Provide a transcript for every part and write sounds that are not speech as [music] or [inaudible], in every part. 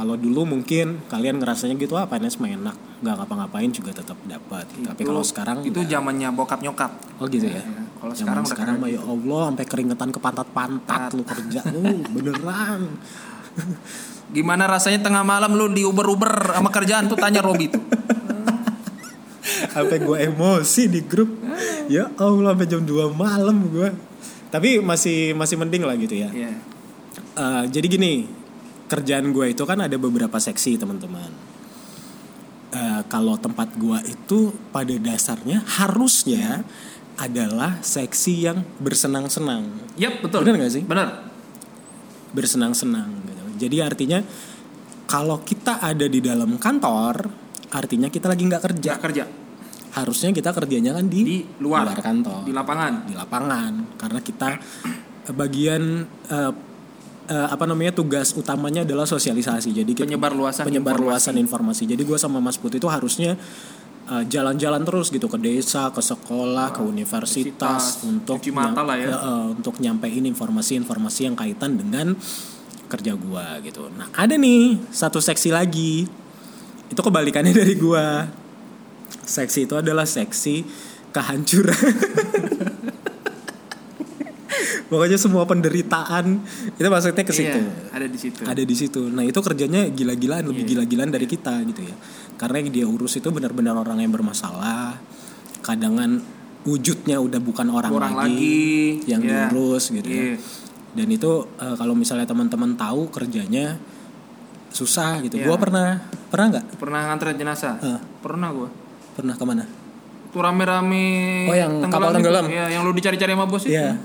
kalau dulu mungkin kalian ngerasanya gitu ah PNS mah enak nggak ngapa-ngapain juga tetap dapat. Tapi kalau sekarang itu zamannya bokap nyokap. Oh gitu ya? Ya, kalau sekarang sekarang mah ya Allah sampai keringetan ke pantat-pantat lu kerja. Lu [laughs] beneran. [laughs] Gimana rasanya tengah malam lu di uber uber sama kerjaan tuh? Tanya Robi tuh. [laughs] Sampai gue emosi di grup. Ya Allah sampai jam 2 malam gue tapi masih masih mending lah gitu ya. Iya. Eh, jadi gini kerjaan gue itu kan ada beberapa seksi teman-teman Eh, kalau tempat gue itu pada dasarnya harusnya adalah seksi yang bersenang-senang Yap, betul. Bener nggak sih? Bener. bersenang-senang gitu. Jadi artinya kalau kita ada di dalam kantor, artinya kita lagi nggak kerja. Nggak kerja Harusnya kita kerjanya kan di, di luar, kantor, di lapangan. di lapangan, karena kita eh, bagian eh, eh, apa namanya tugas utamanya adalah sosialisasi. Jadi kita Penyebar luasan penyebar luasan informasi. Jadi gue sama Mas Putih itu harusnya eh, jalan-jalan terus gitu ke desa, ke sekolah, ke universitas untuk mata lah ya. eh, untuk nyampein informasi-informasi yang kaitan dengan kerja gua gitu. Nah, ada nih satu seksi lagi. Itu kebalikannya [laughs] dari gua. Seksi itu adalah seksi kehancuran. [laughs] Pokoknya semua penderitaan itu maksudnya ke situ Iya, ada di situ. ada di situ. Nah itu kerjanya gila-gilaan, lebih Iya. gila-gilaan dari kita gitu ya. Karena yang dia urus itu benar-benar orang yang bermasalah. Kadangan wujudnya udah bukan orang, Orang lagi, lagi, yang iya. diurus gitu ya. Iya. Dan itu eh, kalau misalnya teman-teman tahu kerjanya susah gitu. Iya. Gua pernah pernah nggak? Pernah nganter jenazah? Eh. Pernah gua. Pernah ke mana? Tuh rame-rame Oh, yang kapal itu. tenggelam. Iya, yang lu dicari-cari sama bos itu. Iya.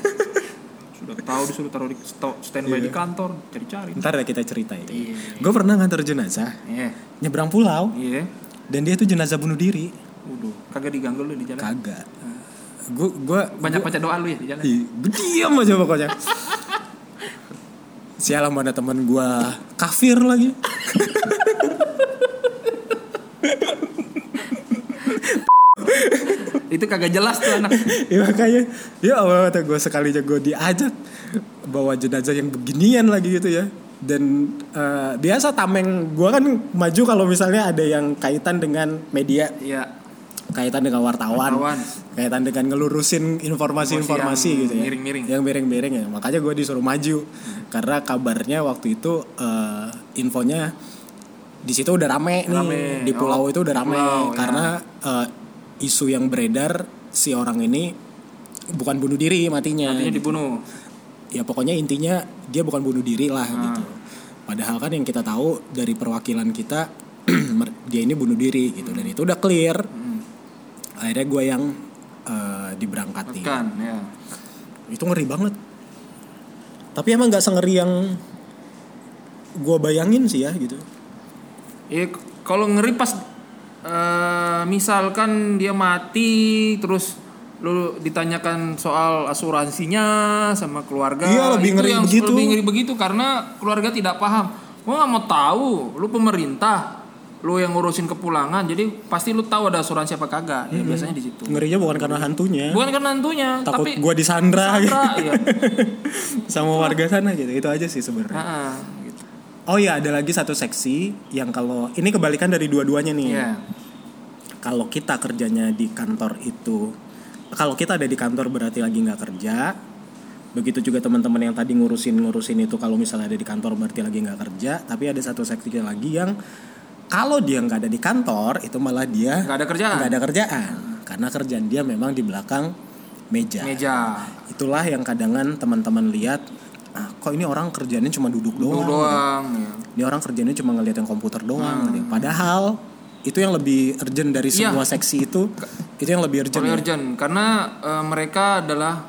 [laughs] Sudah tahu disuruh taruh di standby di kantor, cari-cari. Ntar ya kita cerita itu. Iya. Gue pernah ngantar jenazah Iya. nyebrang pulau Iya. dan dia itu jenazah bunuh diri. Waduh, kagak diganggu lu di jalan. Kagak. Gue gue Banyak baca doa lu ya di jalan. Ih, diam aja pokoknya. [laughs] Sialah mana teman gua kafir lagi. [laughs] Itu kagak jelas tuh anak. [laughs] ya makanya ya Allah kata gue sekali aja gue diajak bawa jenazah yang beginian lagi gitu ya. Dan eh, biasa tameng gua kan maju kalau misalnya ada yang kaitan dengan media, Iya. kaitan dengan wartawan, Wartawan. kaitan dengan ngelurusin informasi-informasi gitu ya. miring-miring. Yang miring-miring ya. Makanya gue disuruh maju karena kabarnya waktu itu eh, infonya di situ udah rame, nih Rame. di pulau Oh, itu udah rame pulau, ya. karena eh, isu yang beredar si orang ini bukan bunuh diri matinya. Artinya dibunuh. Ya pokoknya intinya dia bukan bunuh diri lah Ah. gitu. Padahal kan yang kita tahu dari perwakilan kita [clears throat] dia ini bunuh diri gitu dan itu udah clear. Hmm. Akhirnya gue yang eh, diberangkatin. Kan, ya. Itu ngeri banget. Tapi emang nggak sengeri yang gue bayangin sih ya gitu. Ya k- kalau ngeri pas eh, misalkan dia mati terus lu ditanyakan soal asuransinya sama keluarga Iya, lebih itu ngeri yang begitu. lebih ngeri begitu karena keluarga tidak paham gua nggak mau tahu lu pemerintah lu yang ngurusin kepulangan jadi pasti lu tahu ada asuransi apa kagak ya biasanya di situ Ngerinya bukan karena hantunya, bukan karena nantunya takut tapi gue disandra, Sandra, iya. [laughs] sama warga sana gitu. Itu aja sih sebenarnya. Gitu. Oh iya, ada lagi satu seksi yang kalau ini kebalikan dari dua-duanya nih. Iya. Kalau kita kerjanya di kantor itu, kalau kita ada di kantor berarti lagi nggak kerja. Begitu juga teman-teman yang tadi ngurusin ngurusin itu kalau misalnya ada di kantor berarti lagi nggak kerja. Tapi ada satu seksi lagi yang kalau dia nggak ada di kantor itu malah dia nggak ada kerjaan nggak ada kerjaan karena kerjaan dia memang di belakang meja. meja Itulah yang kadangan teman-teman lihat. Ah, kok ini orang kerjanya cuma duduk doang. duduk doang ya. Ini orang kerjanya cuma ngeliatin komputer doang. gitu. Padahal itu yang lebih urgent dari Iya. semua seksi itu. Itu yang lebih urgent. Ya. urgent karena eh, mereka adalah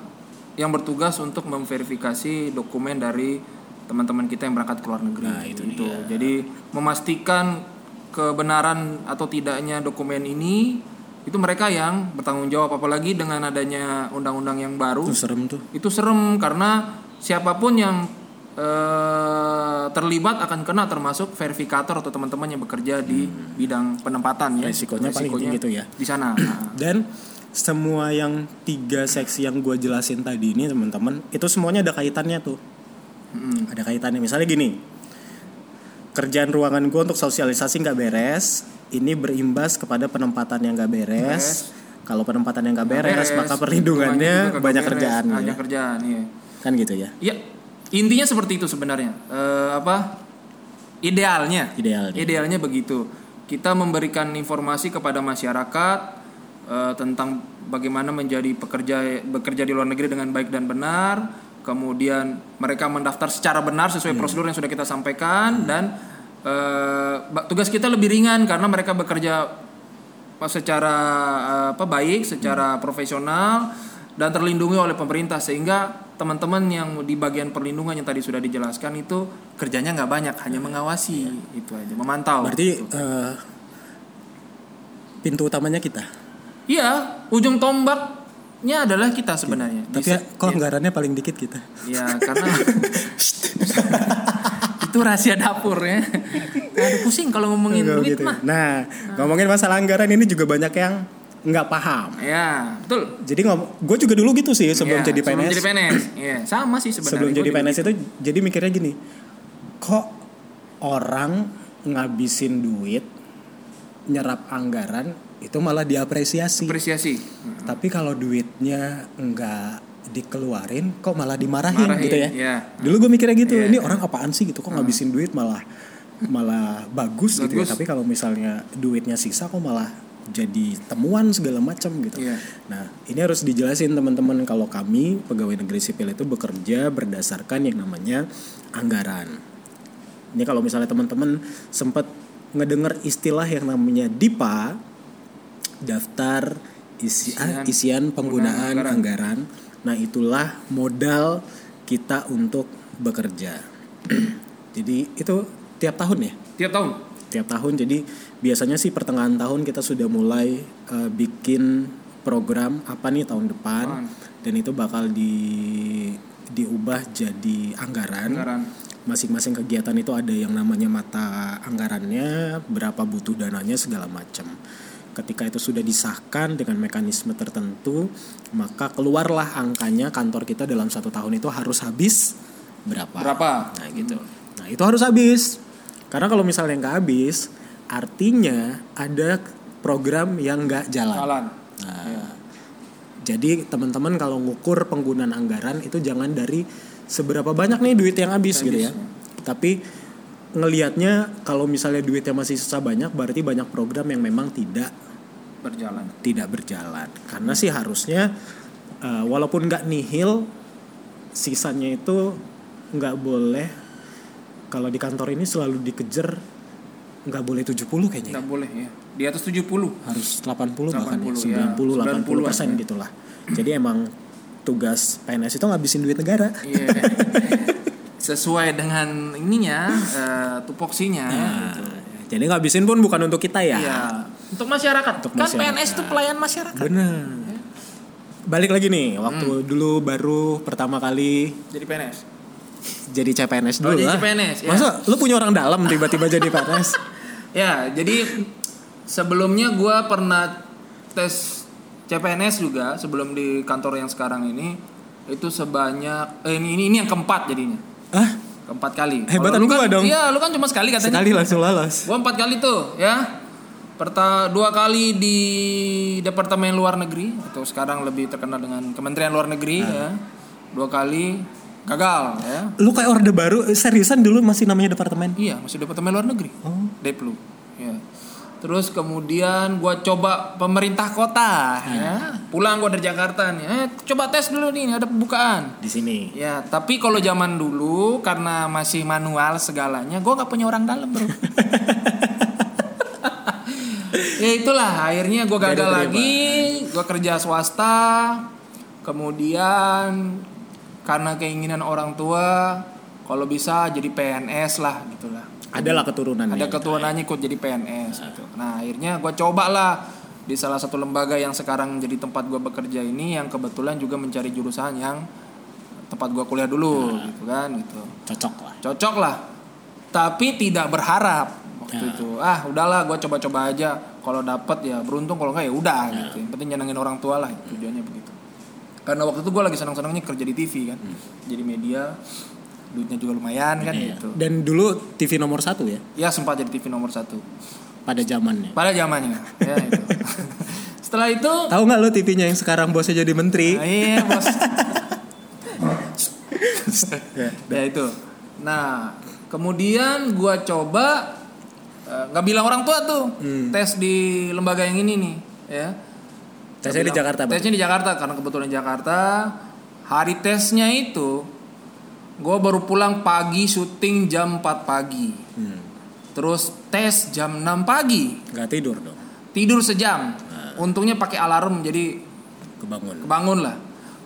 yang bertugas untuk memverifikasi dokumen dari teman-teman kita yang berangkat ke luar negeri. Nah, itu Gitu. Jadi memastikan kebenaran atau tidaknya dokumen ini itu mereka yang bertanggung jawab apalagi dengan adanya undang-undang yang baru Itu serem tuh. itu serem karena siapa pun yang eh, terlibat akan kena termasuk verifikator atau teman-teman yang bekerja di bidang penempatan ya Hmm. Resikonya paling tinggi tuh ya. di sana [clears throat] Nah, Dan semua yang tiga seksi yang gue jelasin tadi ini teman-teman itu semuanya ada kaitannya tuh. mm, Ada kaitannya. Misalnya gini, kerjaan ruangan gue untuk sosialisasi nggak beres ini berimbas kepada penempatan yang nggak beres kalau penempatan yang nggak beres, maka perlindungannya banyak beres. kerjaan banyak ya. kerjaan iya kan gitu ya Iya, intinya seperti itu sebenarnya. Eh, apa? Idealnya. Idealnya. Idealnya begitu. Kita memberikan informasi kepada masyarakat eh, tentang bagaimana menjadi pekerja bekerja di luar negeri dengan baik dan benar. Kemudian mereka mendaftar secara benar sesuai prosedur yang sudah kita sampaikan dan eh, ba- tugas kita lebih ringan karena mereka bekerja secara apa baik, secara profesional dan terlindungi oleh pemerintah sehingga teman-teman yang di bagian perlindungan yang tadi sudah dijelaskan itu kerjanya nggak banyak, hanya mengawasi itu aja, memantau. berarti eh, pintu utamanya kita Iya, ujung tombaknya adalah kita sebenarnya. tapi Bisa- kok anggarannya paling dikit kita ya karena itu rahasia dapur ya. Aduh pusing kalau ngomongin duit gitu. mah. nah ngomongin masalah anggaran ini juga banyak yang nggak paham Ya, betul. jadi gue juga dulu gitu sih sebelum Ya, jadi PNS Sebelum jadi PNS. Iya, sama sih sebenarnya. sebelum jadi PNS gitu. itu jadi mikirnya gini kok orang ngabisin duit nyerap anggaran itu malah diapresiasi apresiasi. tapi kalau duitnya nggak dikeluarin kok malah dimarahin Marahin, gitu ya iya. dulu gue mikirnya gitu Iya. ini orang apaan sih gitu kok ngabisin duit malah malah bagus, gitu ya Bagus. tapi kalau misalnya duitnya sisa kok malah jadi temuan segala macam gitu Iya. nah ini harus dijelasin teman-teman kalau kami pegawai negeri sipil itu bekerja berdasarkan yang namanya anggaran ini kalau misalnya teman-teman sempat ngedenger istilah yang namanya DIPA daftar isi, ah, Isian isian penggunaan penggunaan anggaran. Nah, itulah modal kita untuk bekerja. [clears throat] jadi itu tiap tahun ya? Tiap tahun. Tiap tahun. Jadi biasanya sih pertengahan tahun kita sudah mulai eh, bikin program apa nih tahun depan dan itu bakal di diubah jadi anggaran Anggaran. masing-masing kegiatan itu ada yang namanya mata anggarannya, berapa butuh dananya segala macam. Ketika itu sudah disahkan dengan mekanisme tertentu, maka keluarlah angkanya kantor kita dalam satu tahun itu harus habis berapa. Berapa? Nah gitu. Nah itu harus habis. Karena kalau misalnya nggak habis, artinya ada program yang nggak jalan. Jalan. Nah, Jadi teman-teman kalau ngukur penggunaan anggaran itu jangan dari seberapa banyak nih duit yang habis gitu ya. Tapi ngelihatnya kalau misalnya duitnya masih sisa banyak berarti banyak program yang memang tidak Berjalan. tidak berjalan. Karena sih harusnya eh, walaupun nggak nihil sisanya itu nggak boleh kalau di kantor ini selalu dikejar nggak boleh 70 kayaknya. Nggak boleh ya. Di atas 70. harus 80, bahkan ya, 80, ya. 90 80 persen 90-an, ya. gitulah jadi emang tugas PNS itu ngabisin duit negara Iya. [laughs] Sesuai dengan ininya, eh, tupoksinya. gitu. jadi ngabisin pun bukan untuk kita ya Iya. Untuk masyarakat. Untuk kan masyarakat. PNS itu pelayan masyarakat. bener balik lagi nih waktu Hmm. dulu baru pertama kali Jadi PNS. Jadi CPNS Oh, dulu jadi lah CPNS, ya. masa lu punya orang dalam tiba-tiba jadi PNS [laughs] Ya, jadi sebelumnya gua pernah tes CPNS juga sebelum di kantor yang sekarang ini itu sebanyak eh, ini, ini ini yang keempat jadinya ah keempat kali. Hebatan lu kan, dong. Iya, lu kan cuma sekali katanya. sekali langsung lolos Gua empat kali tuh, ya. Perta dua kali di Departemen Luar Negeri atau sekarang lebih terkenal dengan Kementerian Luar Negeri Ah. ya. Dua kali gagal ya. lu kayak orde baru eh, seriusan dulu masih namanya departemen Iya, masih Departemen Luar Negeri. oh Deplu. Ya. Terus kemudian gua coba pemerintah kota ya. Pulang gua dari Jakarta nih. Eh, coba tes dulu nih, ada pembukaan. di sini Ya, tapi kalau zaman dulu karena masih manual segalanya, gua nggak punya orang dalam, Bro. [laughs] ya itulah, akhirnya gua gagal lagi, gua kerja swasta. Kemudian karena keinginan orang tua kalau bisa jadi PNS lah gitulah. adalah keturunannya Ada ketuanannya ikut jadi PNS gitu. Nah, akhirnya gue coba lah di salah satu lembaga yang sekarang jadi tempat gue bekerja ini yang kebetulan juga mencari jurusan yang tempat gue kuliah dulu gitu kan gitu. cocok lah Cocok lah. Tapi tidak berharap waktu itu. Ah, udahlah gue coba-coba aja. Kalau dapet ya beruntung kalau enggak ya udah gitu. Yang penting nyenengin orang tua lah tujuannya begitu. Karena waktu itu gue lagi senang-senangnya kerja di TV kan. Jadi media duitnya juga lumayan kan Iya. gitu Dan dulu TV nomor satu ya ya sempat jadi TV nomor satu pada zamannya. pada zamannya ya itu [laughs] setelah itu Tahu nggak lo TV-nya yang sekarang bosnya jadi menteri? Nah, iya bos. ya itu. Nah kemudian gua coba eh, nggak bilang orang tua tuh tes di lembaga yang ini nih ya. Tesnya di Bilang- Jakarta, Bang. Tesnya di Jakarta karena kebetulan di Jakarta. Hari tesnya itu gua baru pulang pagi syuting jam 4 pagi. Hmm. Terus tes jam 6 pagi. Nggak tidur dong, Tidur sejam. Untungnya pakai alarm jadi kebangun. kebangun lah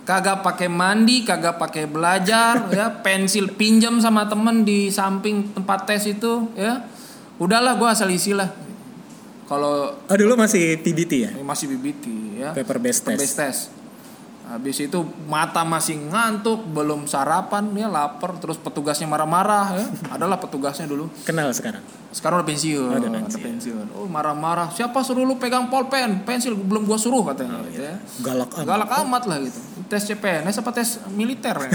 kagak pakai mandi kagak pakai belajar ya pensil pinjam sama temen di samping tempat tes itu ya udahlah gua asal isi lah kalau Oh dulu masih PBT ya? eh, masih BBT ya Paper based test. Base test habis itu mata masih ngantuk belum sarapan ya lapar terus petugasnya marah-marah ya [laughs] adalah petugasnya dulu Kenal sekarang. sekarang udah pensiun, Oh, udah pensiun. pensiun. Oh marah-marah. Siapa suruh lu pegang polpen, pensil belum gua suruh katanya. gitu ya. Galak amat. Galak amat lah gitu. Tes CPNS apa tes militer ya.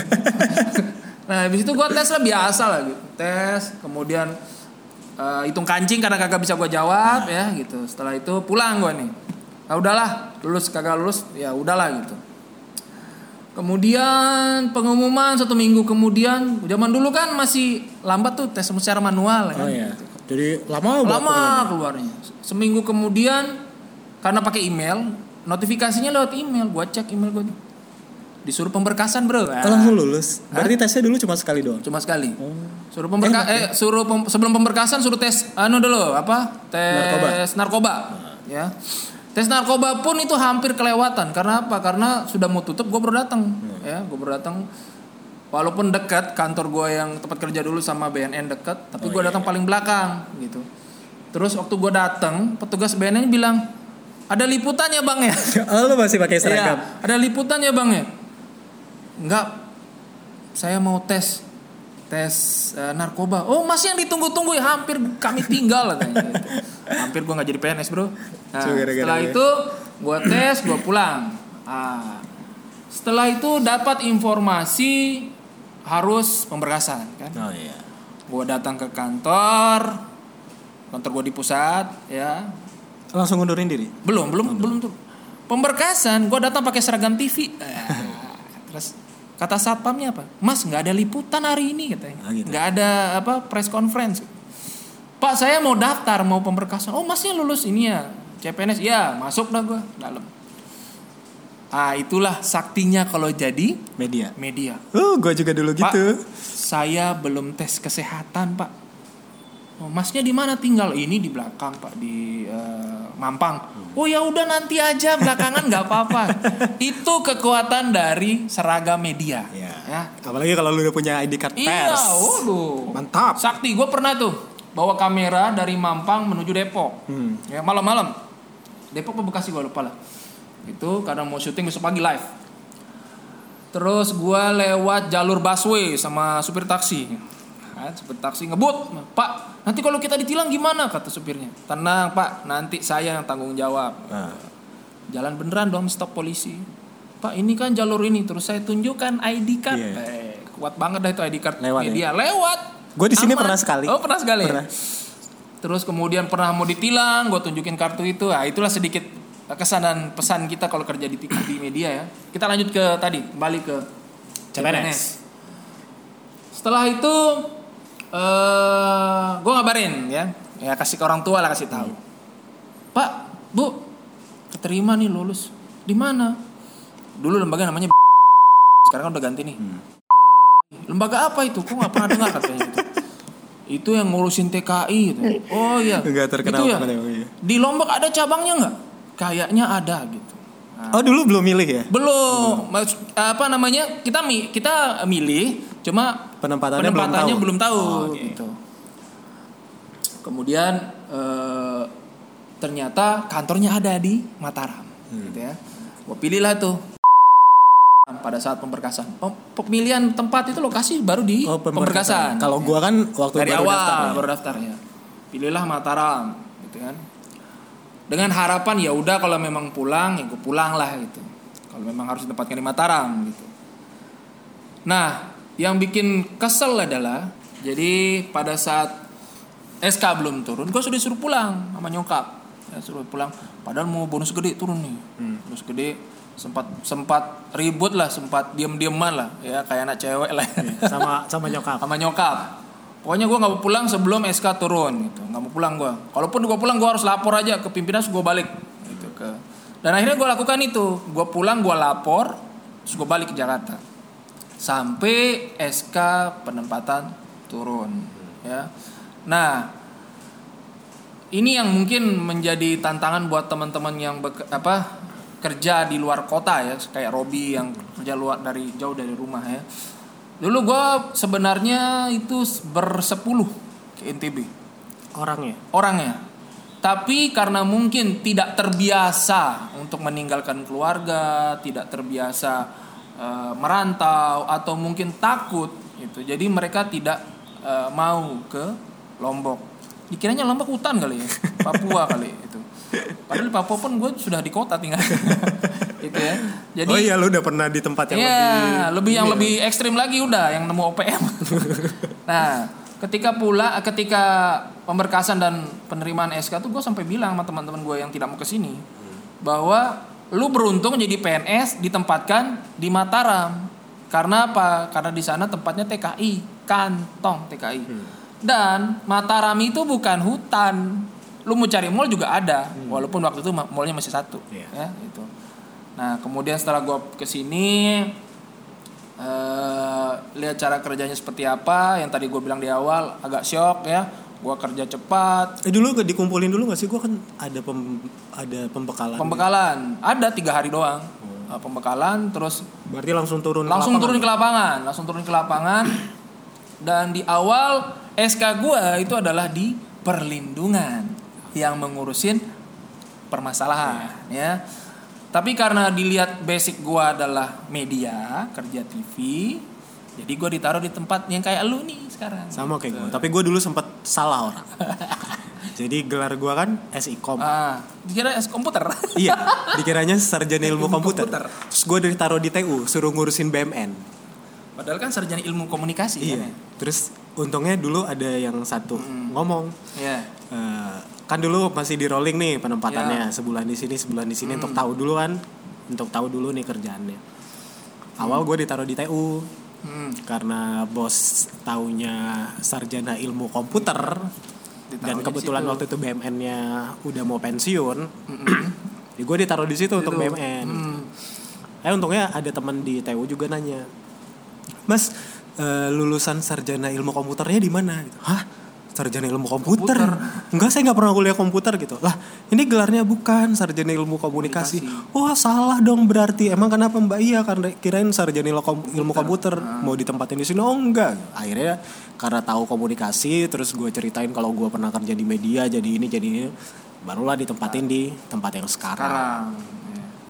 [laughs] nah habis itu gua tes lah biasa lah gitu. Tes, kemudian eh, hitung kancing karena kagak bisa gua jawab ya gitu. Setelah itu pulang gua nih. Nah udahlah, lulus kagak lulus ya udahlah gitu. Kemudian pengumuman satu minggu kemudian, zaman dulu kan masih lambat tuh tes secara manual Oh kan. iya. Jadi lama Lama keluarnya. Seminggu kemudian karena pakai email, notifikasinya lewat email. Gua cek email gua. Disuruh pemberkasan, Bro. Ah, Oh, langsung lulus. Berarti tesnya dulu cuma sekali doang. Cuma sekali. Oh. Suruh pemberka eh suruh pem- sebelum pemberkasan suruh tes anu dulu apa? Tes narkoba. Ya. Tes narkoba pun itu hampir kelewatan karena apa? Karena sudah mau tutup gue baru datang. Ya, gue baru datang. Walaupun dekat kantor gue yang tempat kerja dulu sama BNN dekat, tapi gue datang paling belakang gitu. Terus waktu gue datang, petugas BNN bilang, "Ada liputannya, Bang ya?" [laughs] Oh, lu masih pakai seragam. Iya, ada liputannya bang ya? Enggak, saya mau tes tes eh, narkoba. Oh masih yang ditunggu-tunggu ya hampir kami tinggal katanya. gitu. Hampir gua nggak jadi PNS bro. Nah, setelah ya. itu gua tes, gua pulang. Ah, setelah itu dapat informasi harus pemberkasan kan. Oh iya. Gua datang ke kantor, kantor gua di pusat ya. Langsung ngundurin diri. Belum, belum, belum tuh. Pemberkasan, gua datang pakai seragam TV. Eh, terus kata satpamnya apa? Mas nggak ada liputan hari ini katanya. Ah, gitu. Nggak ada apa press conference. Pak saya mau daftar mau pemberkasan. Oh masnya lulus ini ya CPNS. Ya masuk dah gua dalam. Ah itulah saktinya kalau jadi Media. media. Oh, gua juga dulu Pak, gitu. saya belum tes kesehatan, Pak. Oh, masnya di mana tinggal? Ini di belakang, Pak, di eh, Mampang. Oh ya udah nanti aja belakangan nggak apa-apa. [laughs] Itu kekuatan dari seragam media. Iya. Ya. Apalagi kalau lu udah punya ID card Iya, pers. waduh. Mantap. Sakti, gue pernah tuh bawa kamera dari Mampang menuju Depok. Hmm. Ya malam-malam. Depok apa Bekasi gue lupa lah. Itu karena mau syuting besok pagi live. Terus gue lewat jalur busway sama supir taksi. Kan, supir taksi ngebut, Pak. Nanti kalau kita ditilang gimana? Kata supirnya. Tenang Pak, nanti saya yang tanggung jawab. Nah, Jalan beneran dong stop polisi. Pak ini kan jalur ini terus saya tunjukkan ID card. Iya. Eh, kuat banget dah itu ID card Lewat ya? media. Lewat. Gua di sini pernah sekali. Oh pernah sekali. Pernah. Terus kemudian pernah mau ditilang, gue tunjukin kartu itu. Nah, itulah sedikit kesan dan pesan kita kalau kerja di, di media ya. Kita lanjut ke tadi, kembali ke CPNS. Setelah itu eh gue ngabarin ya, ya kasih ke orang tua lah kasih tahu. Pak, Bu, keterima nih lulus. Di mana? Dulu lembaga namanya B- sekarang kan udah ganti nih. Lembaga apa itu? Kok nggak pernah dengar katanya gitu. Itu yang ngurusin TKI gitu. Oh iya. Nggak terkenal Itu ya? iya. Di Lombok ada cabangnya nggak? Kayaknya ada gitu. Nah, Oh, dulu belum milih ya? belum. Mas- Apa namanya? Kita mi kita milih, cuma Penempatannya, belum tahu. penempatannya belum tahu, Oh, oke. gitu. Kemudian eh, ternyata kantornya ada di Mataram, Hmm. gitu ya. Gue pilihlah tuh pada saat pemberkasan. Pem- Pemilihan tempat itu lokasi baru di Oh, pemberkasan. Kalau gua kan waktu dari baru awal daftar ya. baru daftar ya. Pilihlah Mataram, gitu kan. Dengan harapan ya udah kalau memang pulang ya gue pulang lah gitu. Kalau memang harus ditempatkan di Mataram gitu. Nah, Yang bikin kesel adalah jadi pada saat SK belum turun, gue sudah suruh pulang sama nyokap. Ya, suruh pulang. Padahal mau bonus gede turun nih. Bonus gede sempat sempat ribut lah, sempat diem-dieman lah, ya kayak anak cewek lah. sama sama nyokap. [laughs] sama nyokap. Pokoknya gue nggak mau pulang sebelum SK turun gitu. Nggak mau pulang gue. Kalaupun gue pulang gue harus lapor aja ke pimpinan gue balik gitu ke. Dan akhirnya gue lakukan itu. Gue pulang gue lapor, terus gue balik ke Jakarta. Sampai SK penempatan turun. Ya. Nah, ini yang mungkin menjadi tantangan buat teman-teman yang beke- apa kerja di luar kota ya, kayak Robi yang kerja luar dari jauh dari rumah ya. Dulu gue sebenarnya itu bersepuluh ke NTB Orangnya. orangnya. Tapi karena mungkin tidak terbiasa untuk meninggalkan keluarga, tidak terbiasa eh, merantau atau mungkin takut gitu. Jadi mereka tidak eh, mau ke Lombok. Dikiranya Lombok hutan kali ya, [laughs] Papua kali itu. Padahal di Papua pun gue sudah di kota tinggal. [laughs] gitu ya. Jadi oh iya lu udah pernah di tempat yang Iya, lebih lebih yang lebih ekstrim lagi udah yang nemu OPM. [laughs] nah, ketika pula ketika pemberkasan dan penerimaan SK tuh gue sampai bilang sama teman-teman gue yang tidak mau ke sini bahwa lu beruntung jadi PNS ditempatkan di Mataram. Karena apa? Karena di sana tempatnya TKI, kantong TKI. Dan Mataram itu bukan hutan. Lu mau cari mall juga ada, walaupun waktu itu ma- mallnya masih satu, Iya. ya itu. Nah, kemudian setelah gue ke sini, eh lihat cara kerjanya seperti apa, yang tadi gue bilang di awal agak shock ya. Gue kerja cepat, Eh dulu gak dikumpulin dulu gak sih? Gua kan ada pem, ada pembekalan. pembekalan ada tiga hari doang, Eh, pembekalan, terus Berarti langsung turun. ke langsung lapangan. turun ke lapangan, langsung turun ke lapangan. Dan di awal SK gue itu adalah di perlindungan yang mengurusin permasalahan ya. Tapi karena dilihat basic gue adalah media, kerja TV, jadi gue ditaruh di tempat yang kayak lu nih sekarang. Sama kayak gue. Tapi gue dulu sempet salah orang. [laughs] Jadi gelar gua kan SIKOM. Ah, dikira es komputer. [laughs] iya, dikiranya sarjana ilmu Ilmu [laughs] komputer. komputer. Terus gue ditaruh di TU, suruh ngurusin BMN. Padahal kan sarjana ilmu komunikasi Iya. kan ya. Terus untungnya dulu ada yang satu ngomong, Iya. eh, kan dulu masih di rolling nih penempatannya Ya. sebulan di sini, sebulan di sini untuk tahu dulu kan, untuk tahu dulu nih kerjaannya. Awal gue ditaruh di TU Hmm. karena bos taunya sarjana ilmu komputer Ditaruh dan kebetulan waktu itu BMN-nya udah mau pensiun. Jadi [clears throat] gue ditaruh di situ untuk BMN. Hmm. Eh untungnya ada teman di TU juga nanya, Mas eh, lulusan sarjana ilmu komputernya di mana? Gitu. Hah? Sarjana ilmu komputer? Enggak, saya nggak pernah kuliah komputer gitu. Lah, ini gelarnya bukan sarjana ilmu komunikasi. Wah salah dong berarti. Emang kenapa Mbak? Iya karena kirain sarjana ilmu, kom- ilmu komputer mau ditempatin di sini. Oh enggak. Akhirnya karena tahu komunikasi, terus gue ceritain kalau gue pernah kerja di media, jadi ini jadi ini, barulah ditempatin di tempat yang sekarang. sekarang